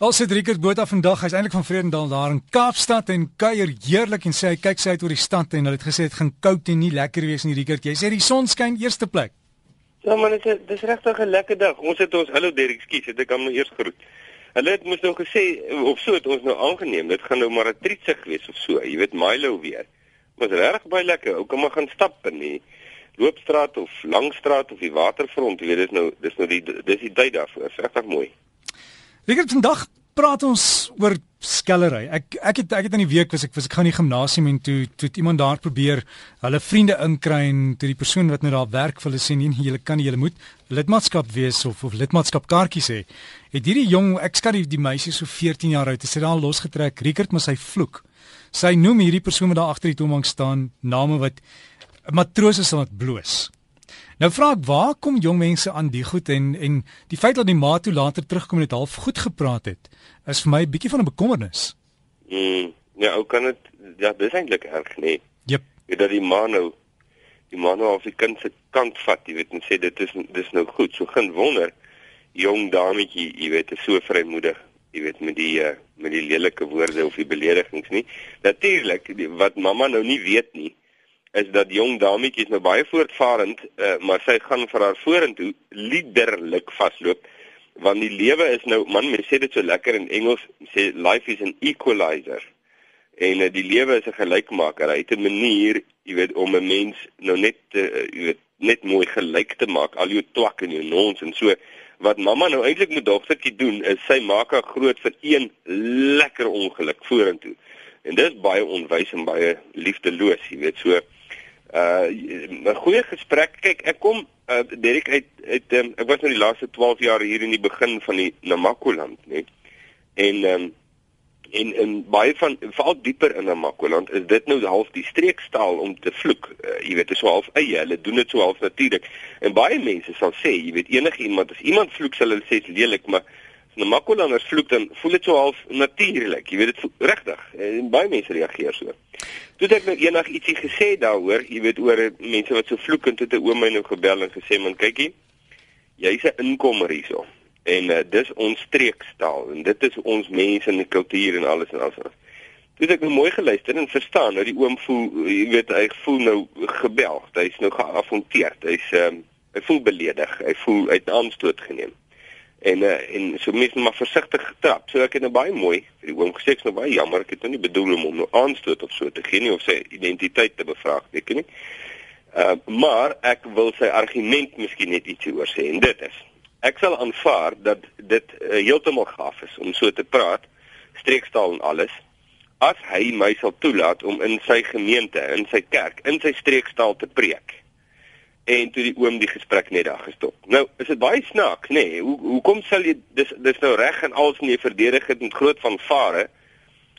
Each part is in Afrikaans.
Al sit Rickert Botha vandag, hy's eintlik van Vredendal daar in Kaapstad en kuier heerlik en sê hy kyk sy uit oor die stad en hulle het gesê dit gaan koud en nie lekker wees nie Rickert. Jy sê die son skyn eerste plek. Ja man, dit is dis regtig 'n lekker dag. Ons het ons hallo Derek, skus, het ek hom nou eers geroet. Hulle het mos nou gesê of so het ons nou aangeneem. Dit gaan nou maar 'n trietsig wees of so. Jy weet Milo weer. Was regtig baie lekker. Ou kom maar gaan stap in die loopstraat of langstraat of die waterfront. Jy weet dit nou dis nou die dis die tyd daarvoor. Regtig mooi. Rickert vandag praat ons oor skellery. Ek ek het ek het in die week was ek was ek gaan in die gimnasium en toe toe iemand daar probeer hulle vriende inkry en toe die persoon wat nou daar werk vir hulle sê nee, julle kan nie, julle moet lidmaatskap wees of of lidmaatskapkaartjies hê. Het hierdie jong, ek skat die, die meisie so 14 jaar oud, het sy daar losgetrek. Rickert moet sy vloek. Sy noem hierdie persoon wat daar agter die toonbank staan name wat matrose sal wat bloos. Nou vra ek waar kom jong mense aan die goed en en die feit dat die ma toe later terugkom en dit half goed gepraat het is vir my 'n bietjie van 'n bekommernis. Mm, ja, hoe kan dit ja, dis eintlik erg nee. Jep. Jy dat die ma nou die ma nou op die kind se kant vat, jy weet en sê dit is dis nou goed. So geen wonder jong dametjie, jy weet, is so vrymoedig, jy weet met die uh, met die lelike woorde of die beledigings nie. Natuurlik wat mamma nou nie weet nie is dat jong dametjies nou baie voortvarend, uh, maar sy gaan vir haar vorentoe liderlik vasloop want die lewe is nou man mense sê dit so lekker in Engels sê life is an equalizer. En uh, die lewe is 'n gelykmaker hy het 'n manier jy weet om 'n mens nou net uh, jy weet net mooi gelyk te maak. Al jou twak en jou nons en so. Wat mamma nou eintlik met dogtertjie doen is sy maak haar groot vir een lekker ongeluk vorentoe. En dit is baie onwys en baie liefdeloos jy weet so uh 'n goeie gesprek. Kyk, ek kom uh Derek uit uit um, ek was nou die laaste 12 jaar hier in die begin van die Namakoland, né? En um en en baie van veral dieper in Namakoland is dit nou half die streekstaal om te vloek. Uh, jy weet, dit is so half eie. Hulle doen dit so half natuurlik. En baie mense sal sê, jy weet, enigiemand as iemand vloek sal hulle sê lelik, maar as Namakolanders vloek dan voel dit so half natuurlik. Jy weet dit regtig. En baie mense reageer so. Toe het ek nou eendag ietsie gesê daaroor, jy weet oor mense wat so vloek en toe het 'n oom my nou gebel en gesê man kykie, jy's 'n inkomer hierso. En uh, dis ons streekstaal en dit is ons mense en die kultuur en alles en alles. Toe het ek nou mooi geluister en verstaan nou die oom voel jy weet hy voel nou gebel. Hy's nou geafronteer. Hy's um, hy voel beledig. Hy voel uit aanstoot geneem en uh, en so mense maar versigtig getrap. So ek het nou baie mooi vir die oom gesê ek's nou baie jammer, ek het nou nie bedoel om hom nou aanstoot of so te gee nie of sy identiteit te bevraagteken nie. Uh maar ek wil sy argument miskien net ietsie oor sê en dit is ek sal aanvaar dat dit uh, heeltemal gaaf is om so te praat, streekstaal en alles as hy my sal toelaat om in sy gemeente, in sy kerk, in sy streekstaal te preek en toe die oom die gesprek net daar gestop. Nou, is dit baie snaaks, nê? Nee, hoe hoekom sal jy dis dis nou reg en als nie verdedig dit met groot van vare?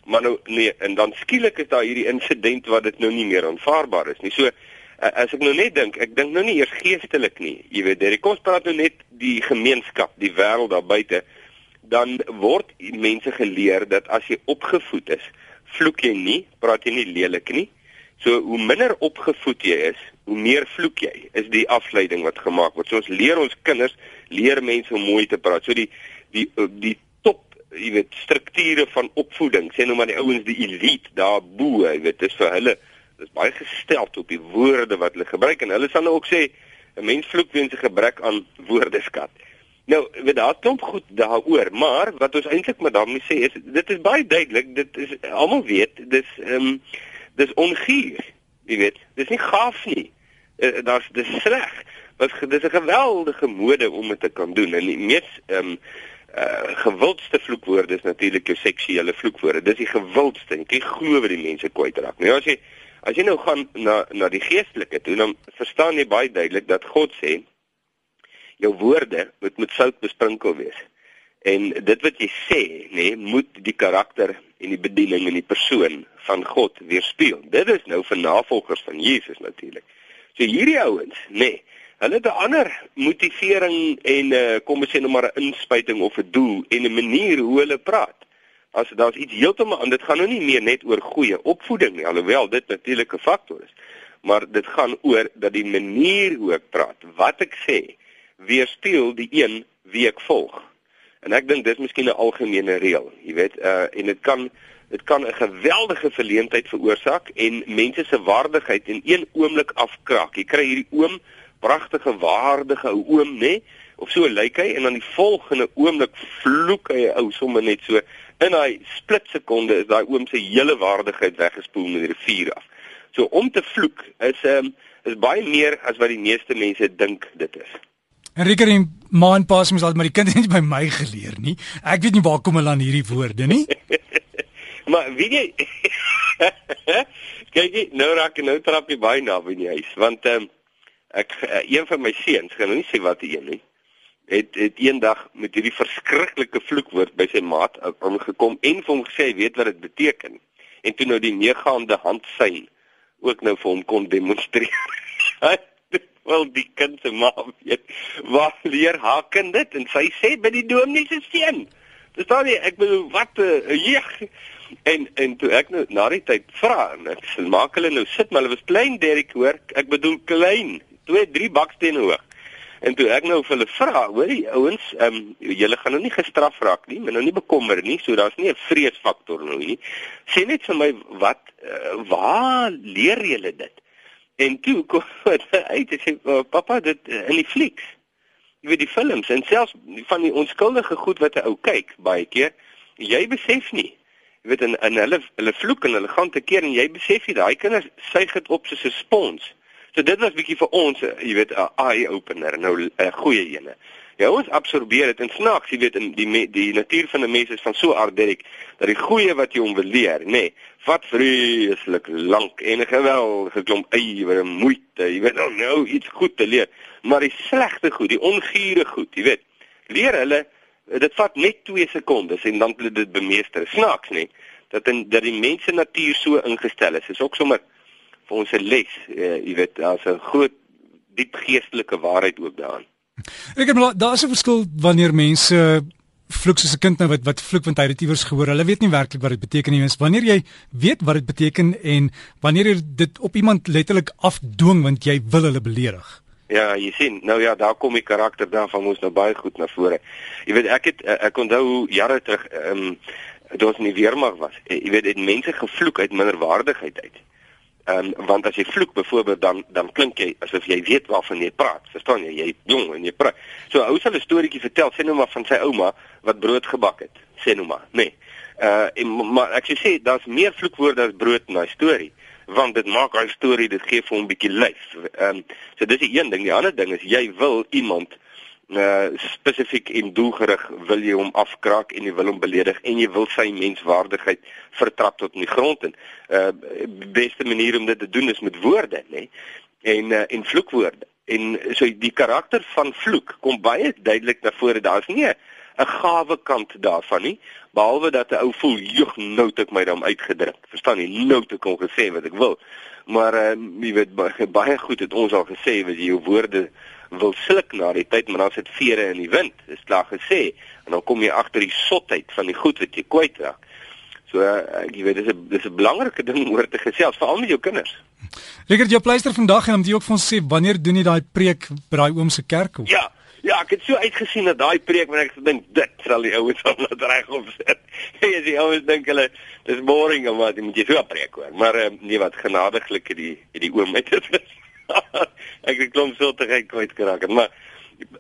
Maar nou nee, en dan skielik is daar hierdie insident wat dit nou nie meer aanvaarbaar is nie. So as ek nou net dink, ek dink nou nie eers geestelik nie. Jy weet, dit kom praat nou net die gemeenskap, die wêreld daar buite, dan word mense geleer dat as jy opgevoed is, vloek jy nie, praat jy nie lelik nie. So hoe minder opgevoed jy is, hoe meer vloek jy. Is die afleiding wat gemaak word. So ons leer ons kinders, leer mense om mooi te praat. So die die die top, jy weet, strukture van opvoeding, sê nou maar die ouens die elite daar bo, jy weet, dis vir hulle dis baie gestel op die woorde wat hulle gebruik en hulle sal nou ook sê 'n mens vloek weens 'n gebrek aan woordeskat. Nou, weet daar klop goed daaroor, maar wat ons eintlik met daarmee sê is dit is baie duidelik, dit is almal weet, dis ehm um, dis onguur. Jy weet, dis nie gaaf nie. Uh, daar's dis sleg. Wat dis 'n geweldige mode om dit te kan doen. En die mees ehm um, uh gewildste vloekwoorde is natuurlik jou seksuele vloekwoorde. Dis die gewildste. Ek glo wat die mense kwyt raak. Nou as jy as jy nou gaan na na die geestelike toe, dan verstaan jy baie duidelik dat God sê jou woorde moet met sout besprinkel wees. En dit wat jy sê, nê, nee, moet die karakter en die bediening en die persoon van God weerspieël. Dit is nou vir navolgers van Jesus natuurlik. So hierdie ouens, nê, nee, hulle het 'n ander motivering en 'n uh, kom ons sê nou maar 'n inspuiting of 'n doel en 'n manier hoe hulle praat. As daar's iets heeltemal aan, dit gaan nou nie meer net oor goeie opvoeding nie, alhoewel dit natuurlik 'n faktor is. Maar dit gaan oor dat die manier hoe ek praat, wat ek sê, weerspieël die een wie ek volg. En ek dink dis miskien 'n algemene reël, jy weet, uh en dit kan dit kan 'n geweldige verleentheid veroorsaak en mense se waardigheid in een oomblik afkraak. Jy kry hierdie oom, pragtige waardige ou oom, nê? Nee? Of so lyk hy en dan die volgende oomblik vloek hy 'n ou sommer net so in daai splitsekonde is daai oom se hele waardigheid weggespoel met die rivier af. So om te vloek is ehm um, is baie meer as wat die meeste mense dink dit is. Enrique en ma en pa se mos al maar die kind het by my geleer nie. Ek weet nie waar kom hulle aan hierdie woorde nie. maar weet jy kyk jy nou raak nou trap jy baie na by die huis want ehm um, ek uh, een van my seuns gaan nou nie sê wat een nie het het eendag met hierdie verskriklike vloekwoord by sy maat aangekom en vir hom gesê hy weet wat dit beteken en toe nou die neergaande hand sein ook nou vir hom kon demonstreer wel die kind se ma weet waar leer haar kind dit? En sy sê by die dominee se seun verstaan jy ek bedoel wat 'n uh, jeug. En en toe ek nou na die tyd vra en ek sê maak hulle nou sit maar hulle was klein Derek hoor. Ek bedoel klein. Twee drie bakstene hoog. En toe ek nou vir hulle vra hoorie ouens ehm um, julle gaan nou nie gestraf raak nie maar nou nie bekommer nie so daar's nie 'n vreesfaktor nou nie sê net vir my wat uh, waar leer julle dit En toe kom dit uit en sê oh, pappa dit eh, in die flieks. Jy weet die films en selfs van die onskuldige goed wat 'n ou kyk baie keer, jy besef nie. Jy weet in in hulle hulle vloek en hulle gaan te keer en jy besef jy daai kinders suig dit op soos 'n spons. So dit was bietjie vir ons, eh, jy weet 'n eye opener, nou 'n goeie ene. Ja, ons absorbeer dit en snaaks, jy weet in die die natuur van 'n mens is van so aard direk dat die goeie wat jy hom wil leer, nê, nee, vat vreeslik lank en 'n geweldige klomp ywer en moeite, jy weet nou, nou iets goed te leer, maar die slegte goed, die ongure goed, jy weet, leer hulle dit vat net 2 sekondes en dan hulle dit bemeester. Snaaks, nê, dat in dat die mens se natuur so ingestel is. Is ook sommer vir ons 'n les, uh, jy weet, daar's 'n groot diep geestelike waarheid ook daarin. Ek het daar's 'n verskil wanneer mense vloek soos 'n kind nou wat wat vloek want hy het iewers gehoor. Hulle weet nie werklik wat dit beteken nie. Wanneer jy weet wat dit beteken en wanneer jy dit op iemand letterlik afdwing want jy wil hulle beledig. Ja, jy sien, nou ja, daar kom die karakter daarvan ons nou baie goed na vore. Jy weet ek het ek onthou jare terug ehm um, toe ons in die weermag was. Jy weet dit mense gevloek uit minderwaardigheid uit. Ehm um, want as jy vloek byvoorbeeld dan dan klink jy asof jy weet waarvan jy praat. Verstaan jy? Jy jong en jy praat. So ou sal 'n storieetjie vertel, sê nou maar van sy ouma wat brood gebak het. Sê nou maar, nê. Nee. Uh en maar ek sê daar's meer vloekwoorde as brood in daai storie want dit maak daai storie dit gee vir hom 'n bietjie lyf. Ehm um, so dis die een ding. Die ander ding is jy wil iemand uh spesifiek en doelgerig wil jy hom afkraak en jy wil hom beledig en jy wil sy menswaardigheid vertrap tot in die grond en uh beste manier om dit te doen is met woorde nê en uh, en vloekwoorde. En so die karakter van vloek kom baie duidelik na vore. Daar's nie 'n gawe kant daarvan nie behalwe dat 'n ou voel jog nou het ek my dan uitgedruk verstaan jy nou het ek kon gesê wat ek wil maar uh, jy weet baie goed het ons al gesê wat jy jou woorde wil sluk na die tyd, maar dan sit vere in die wind. Dis klaar gesê. En dan kom jy agter die sotheid van die goed wat jy kwytraak. So uh, jy weet dis 'n dis 'n belangrike ding oor te gesels, veral met jou kinders. Rickert, jou pleister vandag en om jy ook vir ons sê wanneer doen jy daai preek by daai oom se kerk? Of? Ja. Ja, ek het so uitgesien dat daai preek wanneer ek gedink dit sal die ouens al net reg opset. Jy sien ouens dink hulle dis boring of wat, moet jy so preek hoor. Maar uh, nee wat genadiglik het die het die oom met dit. ek het klomp so te gek kwyt geraak, maar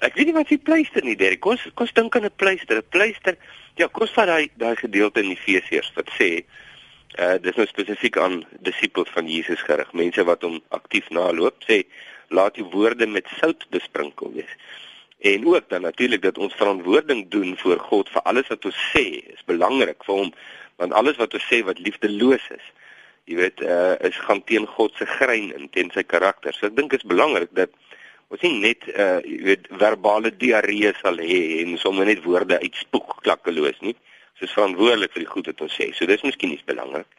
ek weet nie wat jy pleister nie, Derek. Kom kom dink aan 'n pleister. 'n Pleister. Ja, kom vat daai daai gedeelte in Efesiërs wat sê uh dis nou spesifiek aan disippels van Jesus gerig, mense wat hom aktief naloop, sê laat die woorde met sout besprinkel wees. En ook dan natuurlik dat ons verantwoording doen voor God vir alles wat ons sê, is belangrik vir hom, want alles wat ons sê wat liefdeloos is, jy weet uh, is gaan teen God se grein en teen sy karakter. So ek dink is belangrik dat ons nie net uh, jy weet verbale diarree sal hê en sommer net woorde uitspoek klakkeloos nie. Ons is verantwoordelik vir die goed wat ons sê. So dis miskien iets belangrik.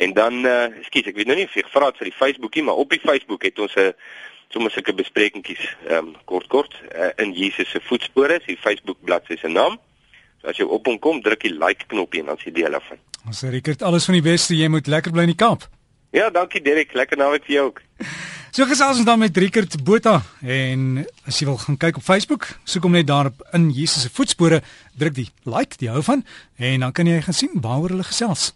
En dan uh, ekskuus, ek weet nou nie of jy gevra het vir die Facebookie, maar op die Facebook het ons 'n sommer sulke besprekingkies ehm um, kort kort uh, in Jesus se voetspore, die Facebook bladsy se naam. So as jy op hom kom, druk die like knoppie en dan sien jy deel af. Ons sê Rickert, alles van die beste. Jy moet lekker bly in die kamp. Ja, dankie Derek. Lekker naweek vir jou ook. So gesels ons dan met Rickert Botha en as jy wil gaan kyk op Facebook, soek hom net daarop in Jesus se voetspore, druk die like, die hou van en dan kan jy gaan sien waaroor hulle gesels.